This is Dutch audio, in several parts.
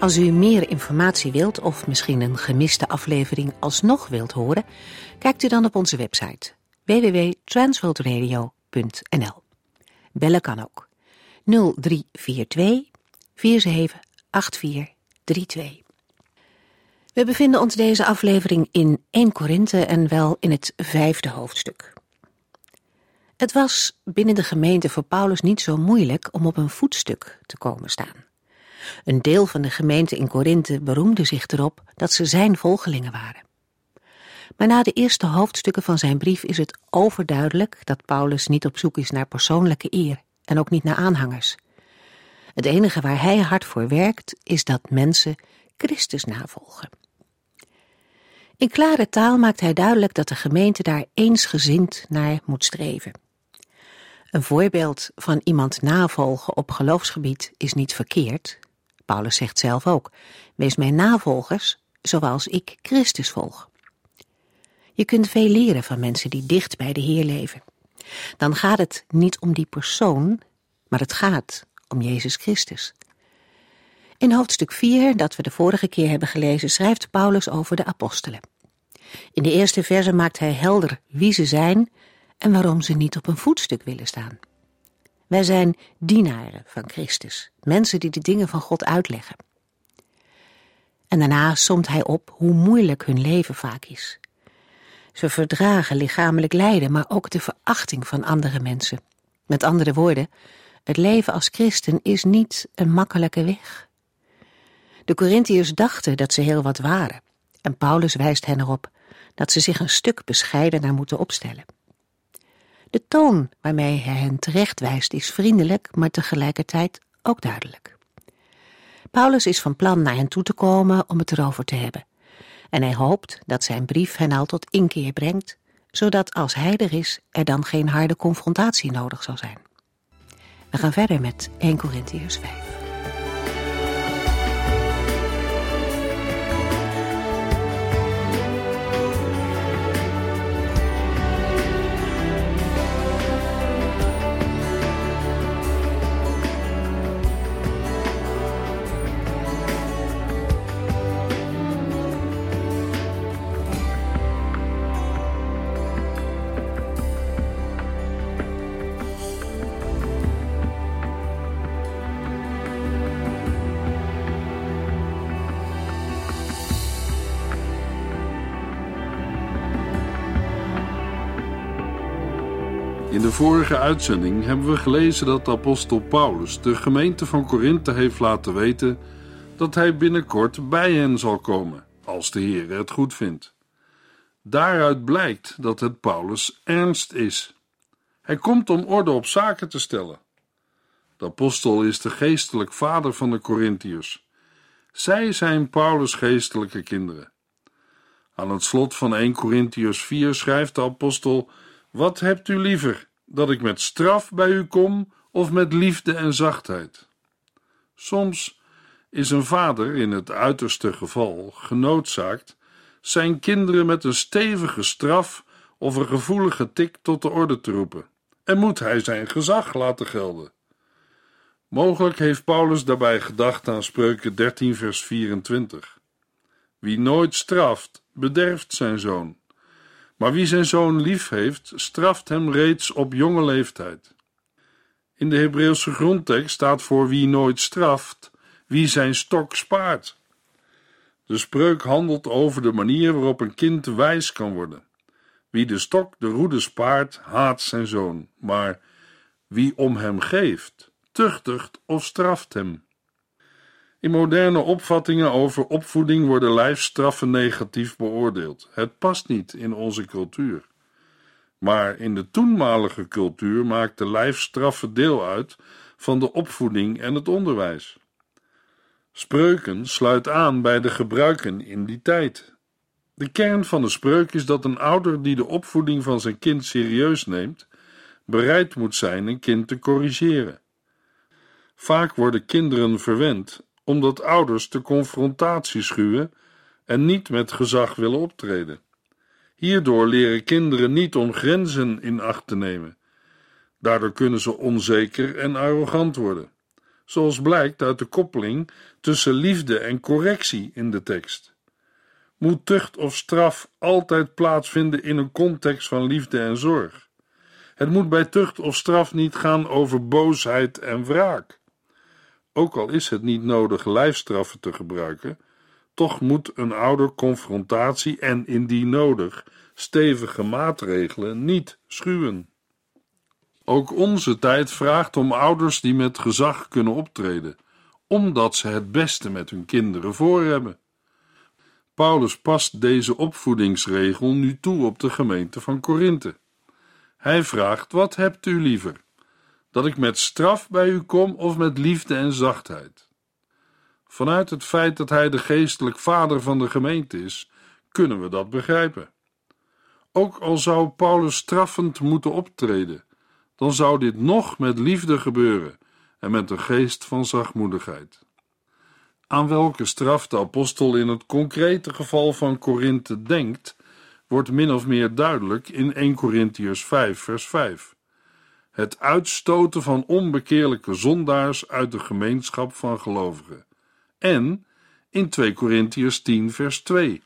Als u meer informatie wilt of misschien een gemiste aflevering alsnog wilt horen, kijkt u dan op onze website www.transworldradio.nl. Bellen kan ook 0342 478432. We bevinden ons deze aflevering in 1 Korinthe en wel in het vijfde hoofdstuk. Het was binnen de gemeente voor Paulus niet zo moeilijk om op een voetstuk te komen staan. Een deel van de gemeente in Korinthe beroemde zich erop dat ze zijn volgelingen waren. Maar na de eerste hoofdstukken van zijn brief is het overduidelijk dat Paulus niet op zoek is naar persoonlijke eer en ook niet naar aanhangers. Het enige waar hij hard voor werkt is dat mensen Christus navolgen. In klare taal maakt hij duidelijk dat de gemeente daar eensgezind naar moet streven. Een voorbeeld van iemand navolgen op geloofsgebied is niet verkeerd, Paulus zegt zelf ook, wees mijn navolgers zoals ik Christus volg. Je kunt veel leren van mensen die dicht bij de Heer leven. Dan gaat het niet om die persoon, maar het gaat om Jezus Christus. In hoofdstuk 4, dat we de vorige keer hebben gelezen, schrijft Paulus over de apostelen. In de eerste verse maakt hij helder wie ze zijn en waarom ze niet op een voetstuk willen staan. Wij zijn dienaren van Christus, mensen die de dingen van God uitleggen. En daarna somt hij op hoe moeilijk hun leven vaak is. Ze verdragen lichamelijk lijden, maar ook de verachting van andere mensen. Met andere woorden, het leven als christen is niet een makkelijke weg. De Corinthiërs dachten dat ze heel wat waren, en Paulus wijst hen erop dat ze zich een stuk bescheidener moeten opstellen. De toon waarmee hij hen terechtwijst is vriendelijk, maar tegelijkertijd ook duidelijk. Paulus is van plan naar hen toe te komen om het erover te hebben. En hij hoopt dat zijn brief hen al tot inkeer brengt, zodat als hij er is, er dan geen harde confrontatie nodig zal zijn. We gaan verder met 1 Corinthiërs 5. Vorige uitzending hebben we gelezen dat de apostel Paulus de gemeente van Korinthe heeft laten weten dat hij binnenkort bij hen zal komen, als de Heer het goed vindt. Daaruit blijkt dat het Paulus ernst is. Hij komt om orde op zaken te stellen. De apostel is de geestelijk vader van de Corinthiërs. Zij zijn Paulus' geestelijke kinderen. Aan het slot van 1 Corinthiërs 4 schrijft de apostel: Wat hebt u liever, dat ik met straf bij u kom of met liefde en zachtheid? Soms is een vader in het uiterste geval genoodzaakt zijn kinderen met een stevige straf of een gevoelige tik tot de orde te roepen, en moet hij zijn gezag laten gelden. Mogelijk heeft Paulus daarbij gedacht aan Spreuken 13, vers 24. Wie nooit straft, bederft zijn zoon. Maar wie zijn zoon lief heeft, straft hem reeds op jonge leeftijd. In de Hebreeuwse grondtekst staat voor wie nooit straft, wie zijn stok spaart. De spreuk handelt over de manier waarop een kind wijs kan worden. Wie de stok de roede spaart, haat zijn zoon, maar wie om hem geeft, tuchtigt of straft hem. In moderne opvattingen over opvoeding worden lijfstraffen negatief beoordeeld. Het past niet in onze cultuur. Maar in de toenmalige cultuur maakten lijfstraffen deel uit van de opvoeding en het onderwijs. Spreuken sluit aan bij de gebruiken in die tijd. De kern van de spreuk is dat een ouder die de opvoeding van zijn kind serieus neemt, bereid moet zijn een kind te corrigeren. Vaak worden kinderen verwend omdat ouders de confrontatie schuwen en niet met gezag willen optreden. Hierdoor leren kinderen niet om grenzen in acht te nemen. Daardoor kunnen ze onzeker en arrogant worden, zoals blijkt uit de koppeling tussen liefde en correctie in de tekst. Moet tucht of straf altijd plaatsvinden in een context van liefde en zorg? Het moet bij tucht of straf niet gaan over boosheid en wraak. Ook al is het niet nodig lijfstraffen te gebruiken, toch moet een ouder confrontatie en indien nodig stevige maatregelen niet schuwen. Ook onze tijd vraagt om ouders die met gezag kunnen optreden, omdat ze het beste met hun kinderen voor hebben. Paulus past deze opvoedingsregel nu toe op de gemeente van Korinthe. Hij vraagt: Wat hebt u liever? Dat ik met straf bij u kom of met liefde en zachtheid? Vanuit het feit dat hij de geestelijk vader van de gemeente is, kunnen we dat begrijpen. Ook al zou Paulus straffend moeten optreden, dan zou dit nog met liefde gebeuren en met een geest van zachtmoedigheid. Aan welke straf de apostel in het concrete geval van Korinthe denkt, wordt min of meer duidelijk in 1 Corinthiërs 5, vers 5. Het uitstoten van onbekeerlijke zondaars uit de gemeenschap van gelovigen. En in 2 Corinthiërs 10, vers 2.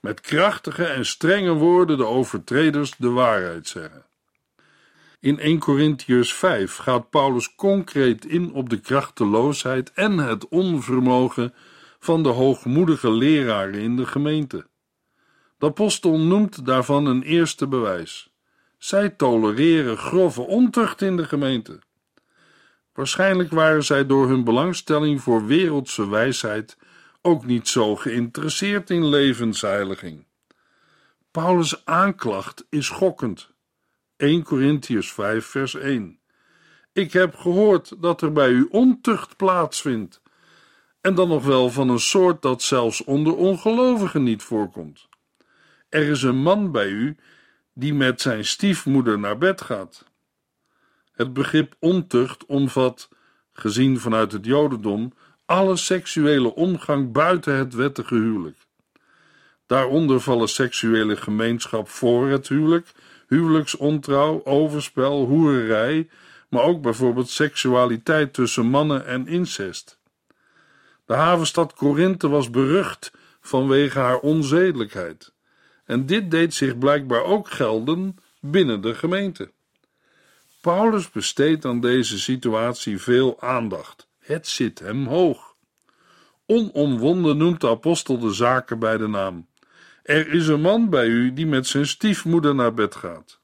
Met krachtige en strenge woorden de overtreders de waarheid zeggen. In 1 Corinthiërs 5 gaat Paulus concreet in op de krachteloosheid en het onvermogen van de hoogmoedige leraren in de gemeente. De apostel noemt daarvan een eerste bewijs. Zij tolereren grove ontucht in de gemeente. Waarschijnlijk waren zij door hun belangstelling voor wereldse wijsheid ook niet zo geïnteresseerd in levensheiliging. Paulus' aanklacht is schokkend. 1 Corinthians 5, vers 1. Ik heb gehoord dat er bij u ontucht plaatsvindt, en dan nog wel van een soort dat zelfs onder ongelovigen niet voorkomt. Er is een man bij u die met zijn stiefmoeder naar bed gaat. Het begrip ontucht omvat, gezien vanuit het Jodendom, alle seksuele omgang buiten het wettige huwelijk. Daaronder vallen seksuele gemeenschap voor het huwelijk, huwelijksontrouw, overspel, hoererij, maar ook bijvoorbeeld seksualiteit tussen mannen en incest. De havenstad Korinthe was berucht vanwege haar onzedelijkheid. En dit deed zich blijkbaar ook gelden binnen de gemeente. Paulus besteedt aan deze situatie veel aandacht. Het zit hem hoog. Onomwonden noemt de apostel de zaken bij de naam. Er is een man bij u die met zijn stiefmoeder naar bed gaat.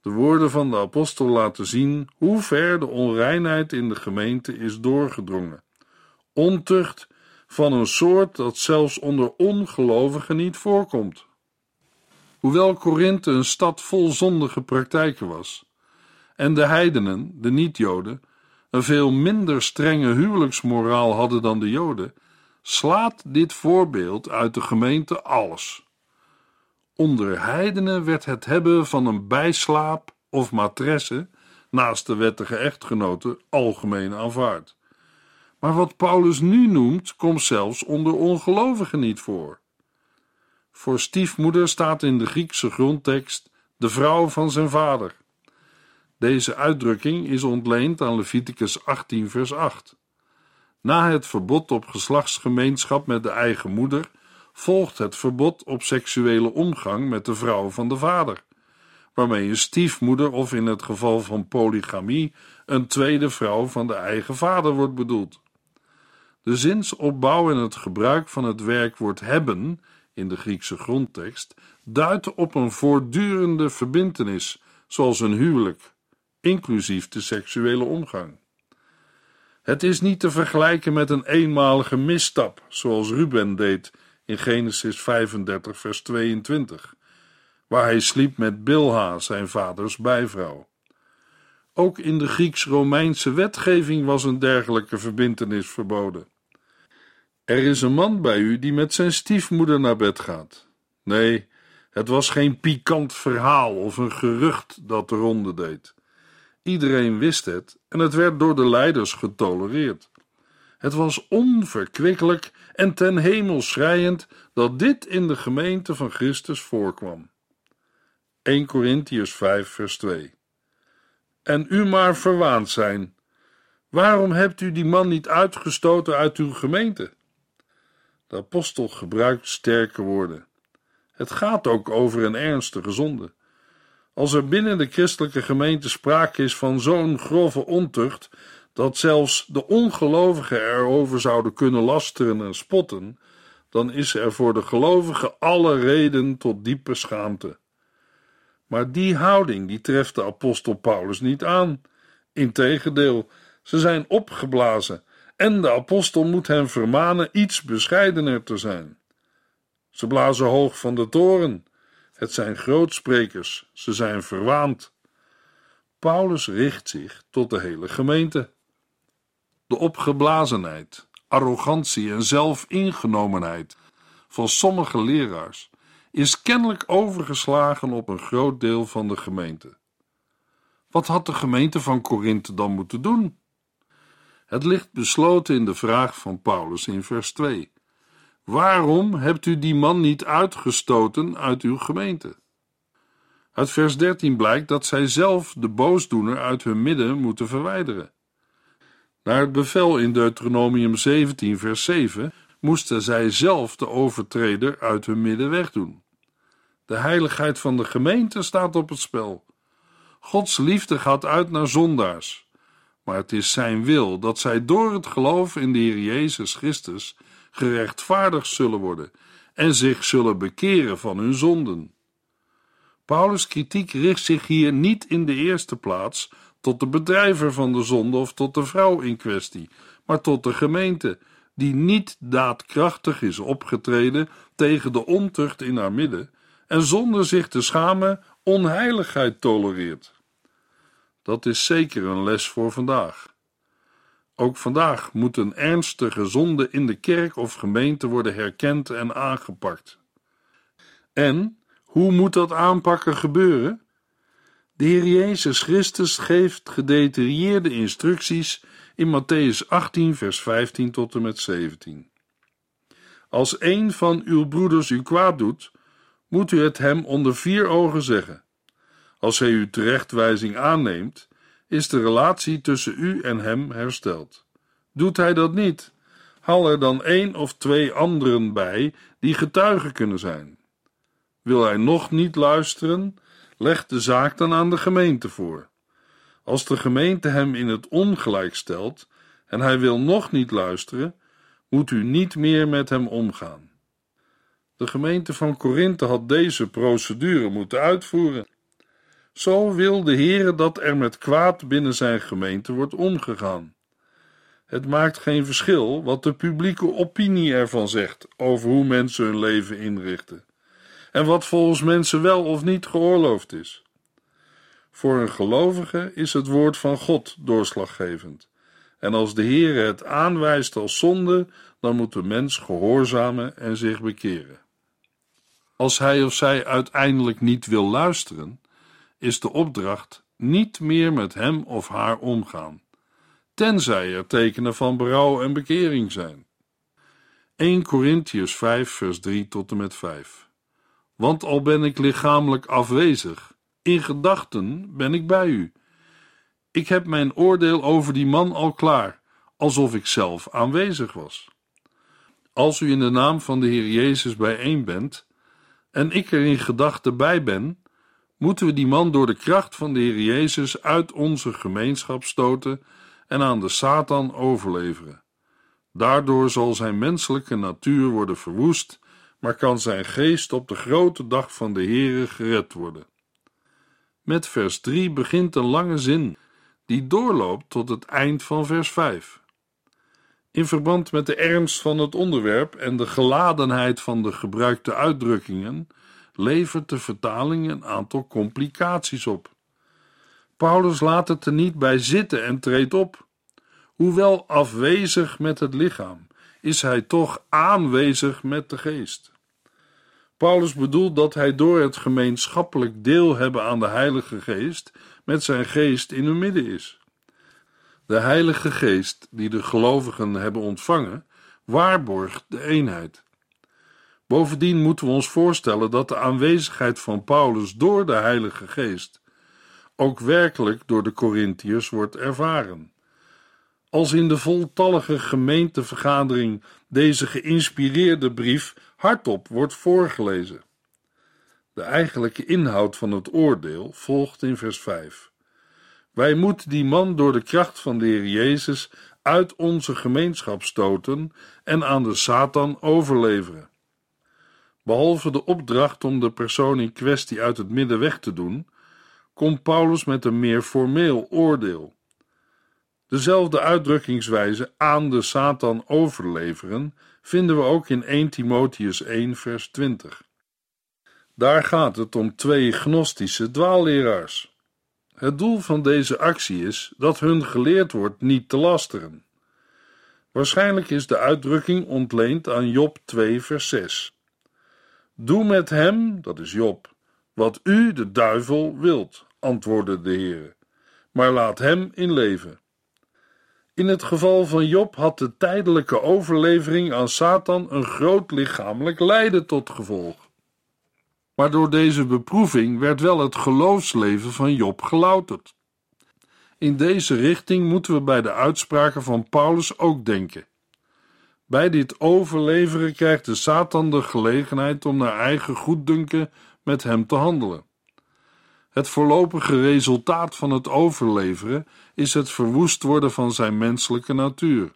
De woorden van de apostel laten zien hoe ver de onreinheid in de gemeente is doorgedrongen. Ontucht van een soort dat zelfs onder ongelovigen niet voorkomt. Hoewel Korinthe een stad vol zondige praktijken was, en de heidenen, de niet-Joden, een veel minder strenge huwelijksmoraal hadden dan de Joden, slaat dit voorbeeld uit de gemeente alles. Onder heidenen werd het hebben van een bijslaap of matresse naast de wettige echtgenoten algemeen aanvaard. Maar wat Paulus nu noemt, komt zelfs onder ongelovigen niet voor. Voor stiefmoeder staat in de Griekse grondtekst de vrouw van zijn vader. Deze uitdrukking is ontleend aan Leviticus 18, vers 8. Na het verbod op geslachtsgemeenschap met de eigen moeder volgt het verbod op seksuele omgang met de vrouw van de vader, waarmee een stiefmoeder of in het geval van polygamie een tweede vrouw van de eigen vader wordt bedoeld. De zinsopbouw en het gebruik van het werkwoord hebben in de Griekse grondtekst duidt op een voortdurende verbintenis, zoals een huwelijk, inclusief de seksuele omgang. Het is niet te vergelijken met een eenmalige misstap, zoals Ruben deed in Genesis 35, vers 22, waar hij sliep met Bilha, zijn vaders bijvrouw. Ook in de Grieks-Romeinse wetgeving was een dergelijke verbintenis verboden. Er is een man bij u die met zijn stiefmoeder naar bed gaat. Nee, het was geen pikant verhaal of een gerucht dat de ronde deed. Iedereen wist het en het werd door de leiders getolereerd. Het was onverkwikkelijk en ten hemel schrijend dat dit in de gemeente van Christus voorkwam. 1 Corinthians 5 vers 2 En u maar verwaand zijn. Waarom hebt u die man niet uitgestoten uit uw gemeente? De apostel gebruikt sterke woorden. Het gaat ook over een ernstige zonde. Als er binnen de christelijke gemeente sprake is van zo'n grove ontucht, dat zelfs de ongelovigen erover zouden kunnen lasteren en spotten, dan is er voor de gelovigen alle reden tot diepe schaamte. Maar die houding die treft de apostel Paulus niet aan. Integendeel, ze zijn opgeblazen en de apostel moet hen vermanen iets bescheidener te zijn. Ze blazen hoog van de toren. Het zijn grootsprekers, ze zijn verwaand. Paulus richt zich tot de hele gemeente. De opgeblazenheid, arrogantie en zelfingenomenheid van sommige leraars is kennelijk overgeslagen op een groot deel van de gemeente. Wat had de gemeente van Korinthe dan moeten doen? Het ligt besloten in de vraag van Paulus in vers 2. Waarom hebt u die man niet uitgestoten uit uw gemeente? Uit vers 13 blijkt dat zij zelf de boosdoener uit hun midden moeten verwijderen. Naar het bevel in Deuteronomium 17, vers 7 moesten zij zelf de overtreder uit hun midden wegdoen. De heiligheid van de gemeente staat op het spel. Gods liefde gaat uit naar zondaars, maar het is zijn wil dat zij door het geloof in de Heer Jezus Christus gerechtvaardigd zullen worden en zich zullen bekeren van hun zonden. Paulus' kritiek richt zich hier niet in de eerste plaats tot de bedrijver van de zonde of tot de vrouw in kwestie, maar tot de gemeente, die niet daadkrachtig is opgetreden tegen de ontucht in haar midden en zonder zich te schamen onheiligheid tolereert. Dat is zeker een les voor vandaag. Ook vandaag moet een ernstige zonde in de kerk of gemeente worden herkend en aangepakt. En hoe moet dat aanpakken gebeuren? De Heer Jezus Christus geeft gedetailleerde instructies in Matthäus 18, vers 15 tot en met 17. Als een van uw broeders u kwaad doet, moet u het hem onder vier ogen zeggen. Als hij uw terechtwijzing aanneemt, is de relatie tussen u en hem hersteld. Doet hij dat niet, haal er dan één of twee anderen bij die getuigen kunnen zijn. Wil hij nog niet luisteren, leg de zaak dan aan de gemeente voor. Als de gemeente hem in het ongelijk stelt en hij wil nog niet luisteren, moet u niet meer met hem omgaan. De gemeente van Korinthe had deze procedure moeten uitvoeren. Zo wil de Heere dat er met kwaad binnen zijn gemeente wordt omgegaan. Het maakt geen verschil wat de publieke opinie ervan zegt over hoe mensen hun leven inrichten en wat volgens mensen wel of niet geoorloofd is. Voor een gelovige is het woord van God doorslaggevend. En als de Heere het aanwijst als zonde, dan moet de mens gehoorzamen en zich bekeren. Als hij of zij uiteindelijk niet wil luisteren, is de opdracht niet meer met hem of haar omgaan, tenzij er tekenen van berouw en bekering zijn. 1 Corinthians 5, vers 3 tot en met 5. Want al ben ik lichamelijk afwezig, in gedachten ben ik bij u. Ik heb mijn oordeel over die man al klaar, alsof ik zelf aanwezig was. Als u in de naam van de Heer Jezus bijeen bent, en ik er in gedachten bij ben, moeten we die man door de kracht van de Heer Jezus uit onze gemeenschap stoten en aan de Satan overleveren. Daardoor zal zijn menselijke natuur worden verwoest, maar kan zijn geest op de grote dag van de Heere gered worden. Met vers 3 begint een lange zin die doorloopt tot het eind van vers 5. In verband met de ernst van het onderwerp en de geladenheid van de gebruikte uitdrukkingen levert de vertaling een aantal complicaties op. Paulus laat het er niet bij zitten en treedt op. Hoewel afwezig met het lichaam, is hij toch aanwezig met de geest. Paulus bedoelt dat hij door het gemeenschappelijk deel hebben aan de Heilige Geest met zijn geest in hun midden is. De Heilige Geest, die de gelovigen hebben ontvangen, waarborgt de eenheid. Bovendien moeten we ons voorstellen dat de aanwezigheid van Paulus door de Heilige Geest ook werkelijk door de Corinthiërs wordt ervaren. Als in de voltallige gemeentevergadering deze geïnspireerde brief hardop wordt voorgelezen. De eigenlijke inhoud van het oordeel volgt in vers 5. Wij moeten die man door de kracht van de Heer Jezus uit onze gemeenschap stoten en aan de Satan overleveren. Behalve de opdracht om de persoon in kwestie uit het midden weg te doen, komt Paulus met een meer formeel oordeel. Dezelfde uitdrukkingswijze aan de Satan overleveren vinden we ook in 1 Timotheus 1 vers 20. Daar gaat het om twee gnostische dwaalleraars. Het doel van deze actie is dat hun geleerd wordt niet te lasteren. Waarschijnlijk is de uitdrukking ontleend aan Job 2 vers 6. Doe met hem, dat is Job, wat u, de duivel, wilt, antwoordde de Heer, maar laat hem in leven. In het geval van Job had de tijdelijke overlevering aan Satan een groot lichamelijk lijden tot gevolg. Maar door deze beproeving werd wel het geloofsleven van Job gelouterd. In deze richting moeten we bij de uitspraken van Paulus ook denken. Bij dit overleveren krijgt de Satan de gelegenheid om naar eigen goeddunken met hem te handelen. Het voorlopige resultaat van het overleveren is het verwoest worden van zijn menselijke natuur.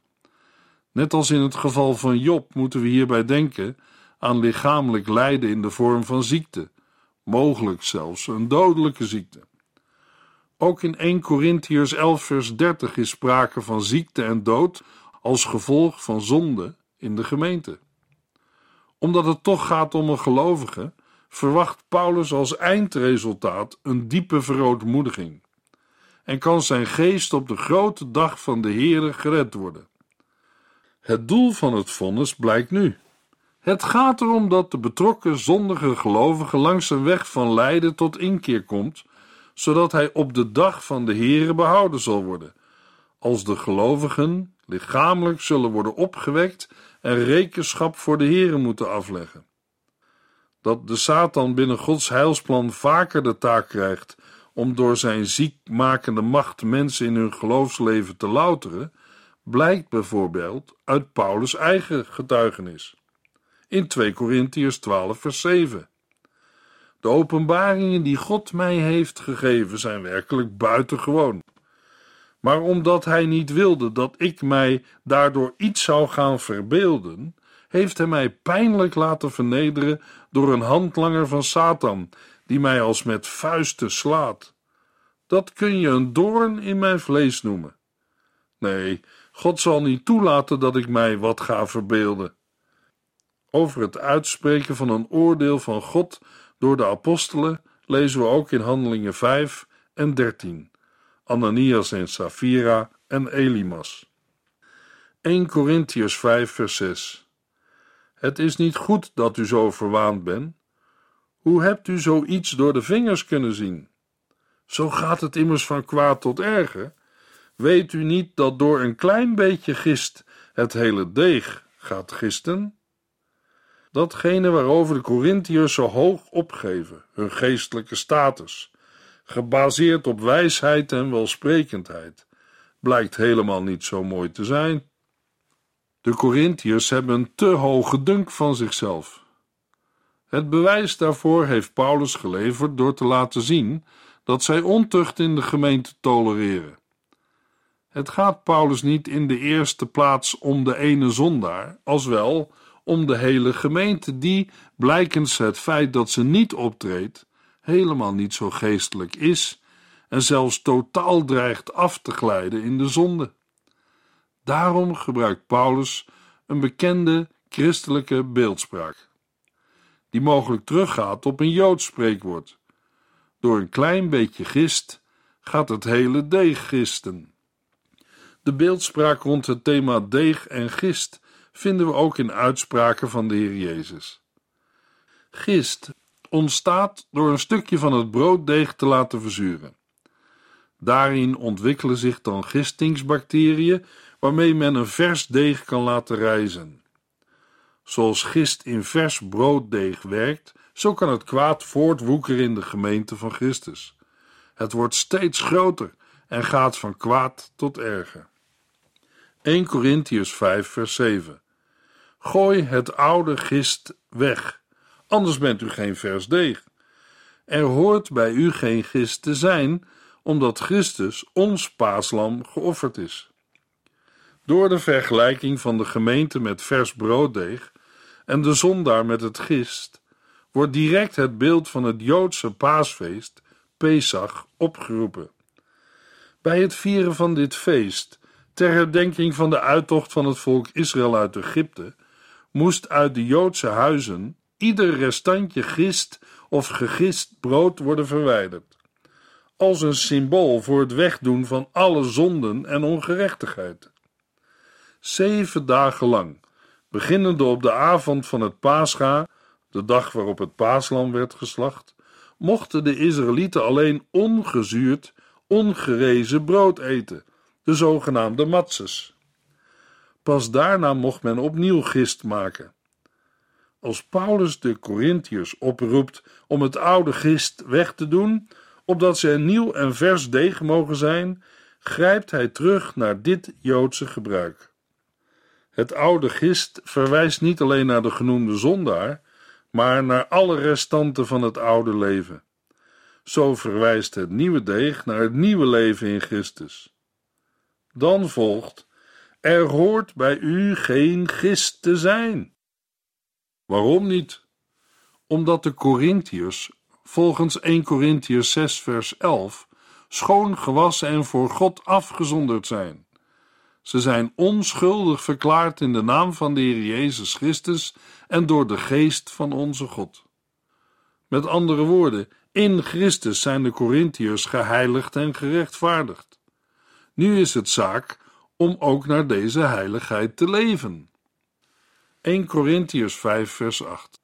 Net als in het geval van Job moeten we hierbij denken aan lichamelijk lijden in de vorm van ziekte, mogelijk zelfs een dodelijke ziekte. Ook in 1 Corinthiërs 11 vers 30 is sprake van ziekte en dood als gevolg van zonde in de gemeente. Omdat het toch gaat om een gelovige, verwacht Paulus als eindresultaat een diepe verootmoediging en kan zijn geest op de grote dag van de Heere gered worden. Het doel van het vonnis blijkt nu. Het gaat erom dat de betrokken zondige gelovige langs een weg van lijden tot inkeer komt, zodat hij op de dag van de Heere behouden zal worden, als de gelovigen lichamelijk zullen worden opgewekt en rekenschap voor de Heere moeten afleggen. Dat de Satan binnen Gods heilsplan vaker de taak krijgt om door zijn ziekmakende macht mensen in hun geloofsleven te louteren, blijkt bijvoorbeeld uit Paulus' eigen getuigenis. In 2 Corinthiërs 12, vers 7. De openbaringen die God mij heeft gegeven zijn werkelijk buitengewoon. Maar omdat hij niet wilde dat ik mij daardoor iets zou gaan verbeelden, heeft hij mij pijnlijk laten vernederen door een handlanger van Satan, die mij als met vuisten slaat. Dat kun je een doorn in mijn vlees noemen. Nee, God zal niet toelaten dat ik mij wat ga verbeelden. Over het uitspreken van een oordeel van God door de apostelen lezen we ook in Handelingen 5 en 13. Ananias en Safira en Elimas. 1 Corinthiërs 5 vers 6 Het is niet goed dat u zo verwaand bent. Hoe hebt u zoiets door de vingers kunnen zien? Zo gaat het immers van kwaad tot erger. Weet u niet dat door een klein beetje gist het hele deeg gaat gisten? Datgene waarover de Corinthiërs zo hoog opgeven, hun geestelijke status, gebaseerd op wijsheid en welsprekendheid, blijkt helemaal niet zo mooi te zijn. De Corinthiërs hebben een te hoge dunk van zichzelf. Het bewijs daarvoor heeft Paulus geleverd door te laten zien dat zij ontucht in de gemeente tolereren. Het gaat Paulus niet in de eerste plaats om de ene zondaar, als wel om de hele gemeente, die, blijkens het feit dat ze niet optreedt, helemaal niet zo geestelijk is en zelfs totaal dreigt af te glijden in de zonde. Daarom gebruikt Paulus een bekende christelijke beeldspraak, die mogelijk teruggaat op een Joods spreekwoord. Door een klein beetje gist gaat het hele deeg gisten. De beeldspraak rond het thema deeg en gist vinden we ook in uitspraken van de Heer Jezus. Gist ontstaat door een stukje van het brooddeeg te laten verzuren. Daarin ontwikkelen zich dan gistingsbacteriën waarmee men een vers deeg kan laten rijzen. Zoals gist in vers brooddeeg werkt, zo kan het kwaad voortwoekeren in de gemeente van Christus. Het wordt steeds groter en gaat van kwaad tot erger. 1 Corinthians 5 vers 7 Gooi het oude gist weg, anders bent u geen vers deeg. Er hoort bij u geen gist te zijn, omdat Christus ons paaslam geofferd is. Door de vergelijking van de gemeente met vers brooddeeg en de zondaar met het gist, wordt direct het beeld van het Joodse paasfeest, Pesach, opgeroepen. Bij het vieren van dit feest, ter herdenking van de uittocht van het volk Israël uit Egypte, moest uit de Joodse huizen ieder restantje gist of gegist brood worden verwijderd, als een symbool voor het wegdoen van alle zonden en ongerechtigheid. Zeven dagen lang, beginnende op de avond van het Pascha, de dag waarop het paaslam werd geslacht, mochten de Israëlieten alleen ongezuurd, ongerezen brood eten, de zogenaamde matzes. Pas daarna mocht men opnieuw gist maken. Als Paulus de Corinthiërs oproept om het oude gist weg te doen, opdat ze een nieuw en vers deeg mogen zijn, grijpt hij terug naar dit Joodse gebruik. Het oude gist verwijst niet alleen naar de genoemde zondaar, maar naar alle restanten van het oude leven. Zo verwijst het nieuwe deeg naar het nieuwe leven in Christus. Dan volgt: Er hoort bij u geen gist te zijn. Waarom niet? Omdat de Corinthiërs, volgens 1 Corinthiërs 6, vers 11, schoon gewassen en voor God afgezonderd zijn. Ze zijn onschuldig verklaard in de naam van de Heer Jezus Christus en door de geest van onze God. Met andere woorden, in Christus zijn de Corinthiërs geheiligd en gerechtvaardigd. Nu is het zaak om ook naar deze heiligheid te leven. 1 Corinthiërs 5 vers 8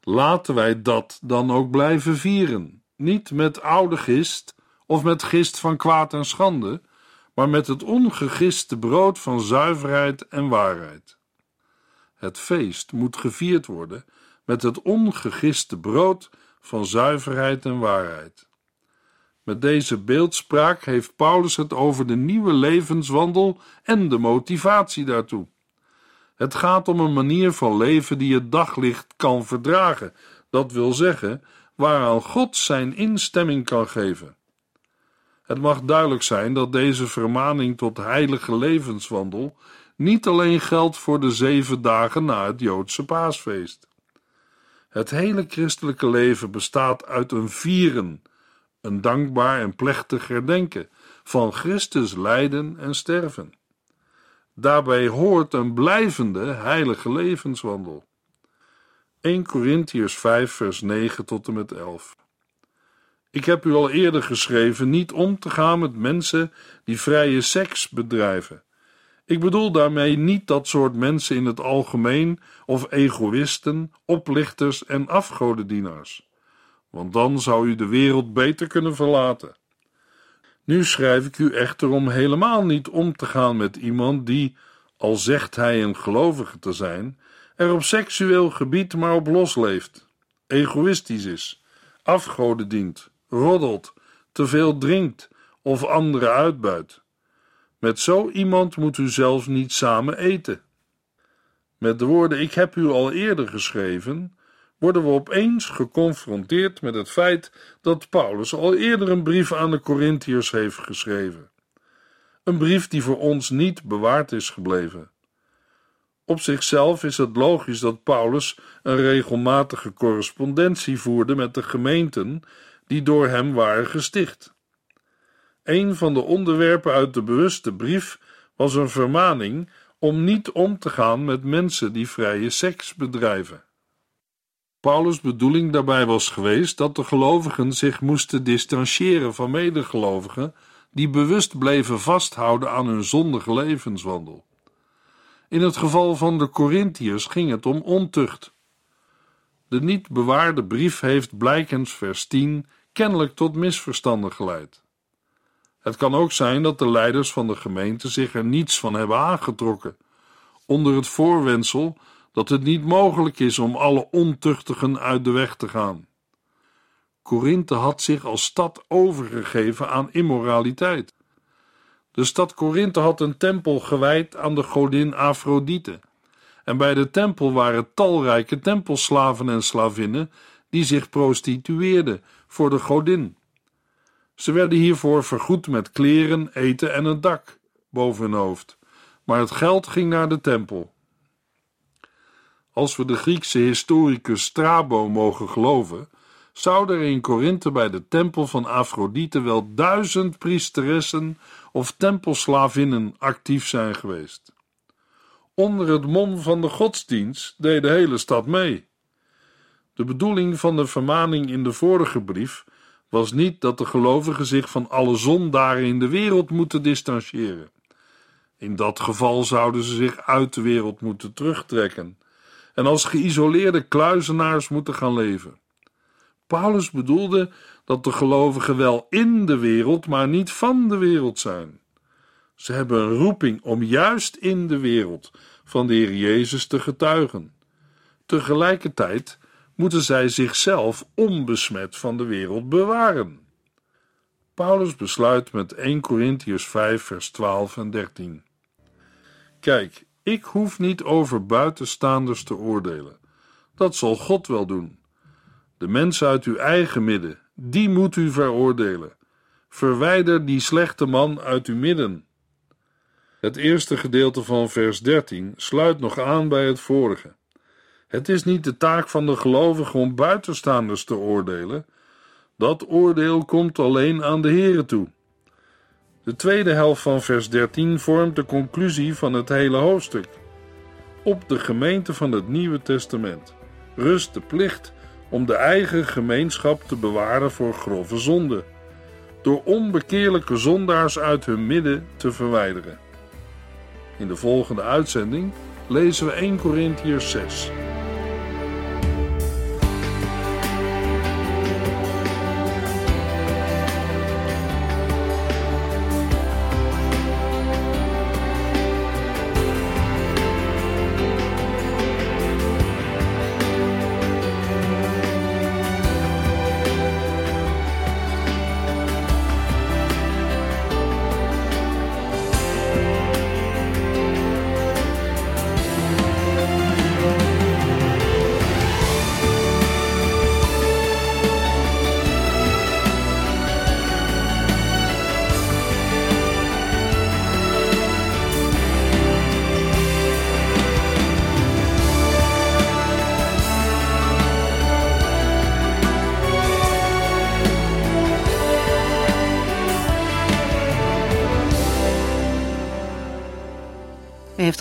Laten wij dat dan ook blijven vieren, niet met oude gist of met gist van kwaad en schande, maar met het ongegiste brood van zuiverheid en waarheid. Het feest moet gevierd worden met het ongegiste brood van zuiverheid en waarheid. Met deze beeldspraak heeft Paulus het over de nieuwe levenswandel en de motivatie daartoe. Het gaat om een manier van leven die het daglicht kan verdragen, dat wil zeggen, waaraan God zijn instemming kan geven. Het mag duidelijk zijn dat deze vermaning tot heilige levenswandel niet alleen geldt voor de zeven dagen na het Joodse paasfeest. Het hele christelijke leven bestaat uit een vieren, een dankbaar en plechtig herdenken van Christus lijden en sterven. Daarbij hoort een blijvende heilige levenswandel. 1 Corinthiërs 5 vers 9 tot en met 11 Ik heb u al eerder geschreven niet om te gaan met mensen die vrije seks bedrijven ik bedoel daarmee niet dat soort mensen in het algemeen of egoïsten, oplichters en afgodendienaars, want dan zou u de wereld beter kunnen verlaten. Nu schrijf ik u echter om helemaal niet om te gaan met iemand die, al zegt hij een gelovige te zijn, er op seksueel gebied maar op losleeft, egoïstisch is, afgoden dient, roddelt, te veel drinkt of anderen uitbuit. Met zo iemand moet u zelfs niet samen eten. Met de woorden: Ik heb u al eerder geschreven, worden we opeens geconfronteerd met het feit dat Paulus al eerder een brief aan de Corinthiërs heeft geschreven. Een brief die voor ons niet bewaard is gebleven. Op zichzelf is het logisch dat Paulus een regelmatige correspondentie voerde met de gemeenten die door hem waren gesticht. Een van de onderwerpen uit de bewuste brief was een vermaning om niet om te gaan met mensen die vrije seks bedrijven. Paulus' bedoeling daarbij was geweest dat de gelovigen zich moesten distancieren van medegelovigen die bewust bleven vasthouden aan hun zondige levenswandel. In het geval van de Corinthiërs ging het om ontucht. De niet bewaarde brief heeft blijkens vers 10 kennelijk tot misverstanden geleid. Het kan ook zijn dat de leiders van de gemeente zich er niets van hebben aangetrokken, onder het voorwendsel dat het niet mogelijk is om alle ontuchtigen uit de weg te gaan. Korinthe had zich als stad overgegeven aan immoraliteit. De stad Korinthe had een tempel gewijd aan de godin Afrodite. En bij de tempel waren talrijke tempelslaven en slavinnen die zich prostitueerden voor de godin. Ze werden hiervoor vergoed met kleren, eten en een dak boven hun hoofd, maar het geld ging naar de tempel. Als we de Griekse historicus Strabo mogen geloven, zouden er in Korinthe bij de tempel van Afrodite wel duizend priesteressen of tempelslavinnen actief zijn geweest. Onder het mom van de godsdienst deed de hele stad mee. De bedoeling van de vermaning in de vorige brief was niet dat de gelovigen zich van alle zondaren in de wereld moeten distancieren. In dat geval zouden ze zich uit de wereld moeten terugtrekken en als geïsoleerde kluizenaars moeten gaan leven. Paulus bedoelde dat de gelovigen wel in de wereld, maar niet van de wereld zijn. Ze hebben een roeping om juist in de wereld van de Heer Jezus te getuigen. Tegelijkertijd moeten zij zichzelf onbesmet van de wereld bewaren. Paulus besluit met 1 Corinthians 5, vers 12 en 13. Kijk, ik hoef niet over buitenstaanders te oordelen. Dat zal God wel doen. De mensen uit uw eigen midden, die moet u veroordelen. Verwijder die slechte man uit uw midden. Het eerste gedeelte van vers 13 sluit nog aan bij het vorige. Het is niet de taak van de gelovigen om buitenstaanders te oordelen. Dat oordeel komt alleen aan de Here toe. De tweede helft van vers 13 vormt de conclusie van het hele hoofdstuk. Op de gemeente van het Nieuwe Testament rust de plicht om de eigen gemeenschap te bewaren voor grove zonde, door onbekeerlijke zondaars uit hun midden te verwijderen. In de volgende uitzending lezen we 1 Corinthiërs 6.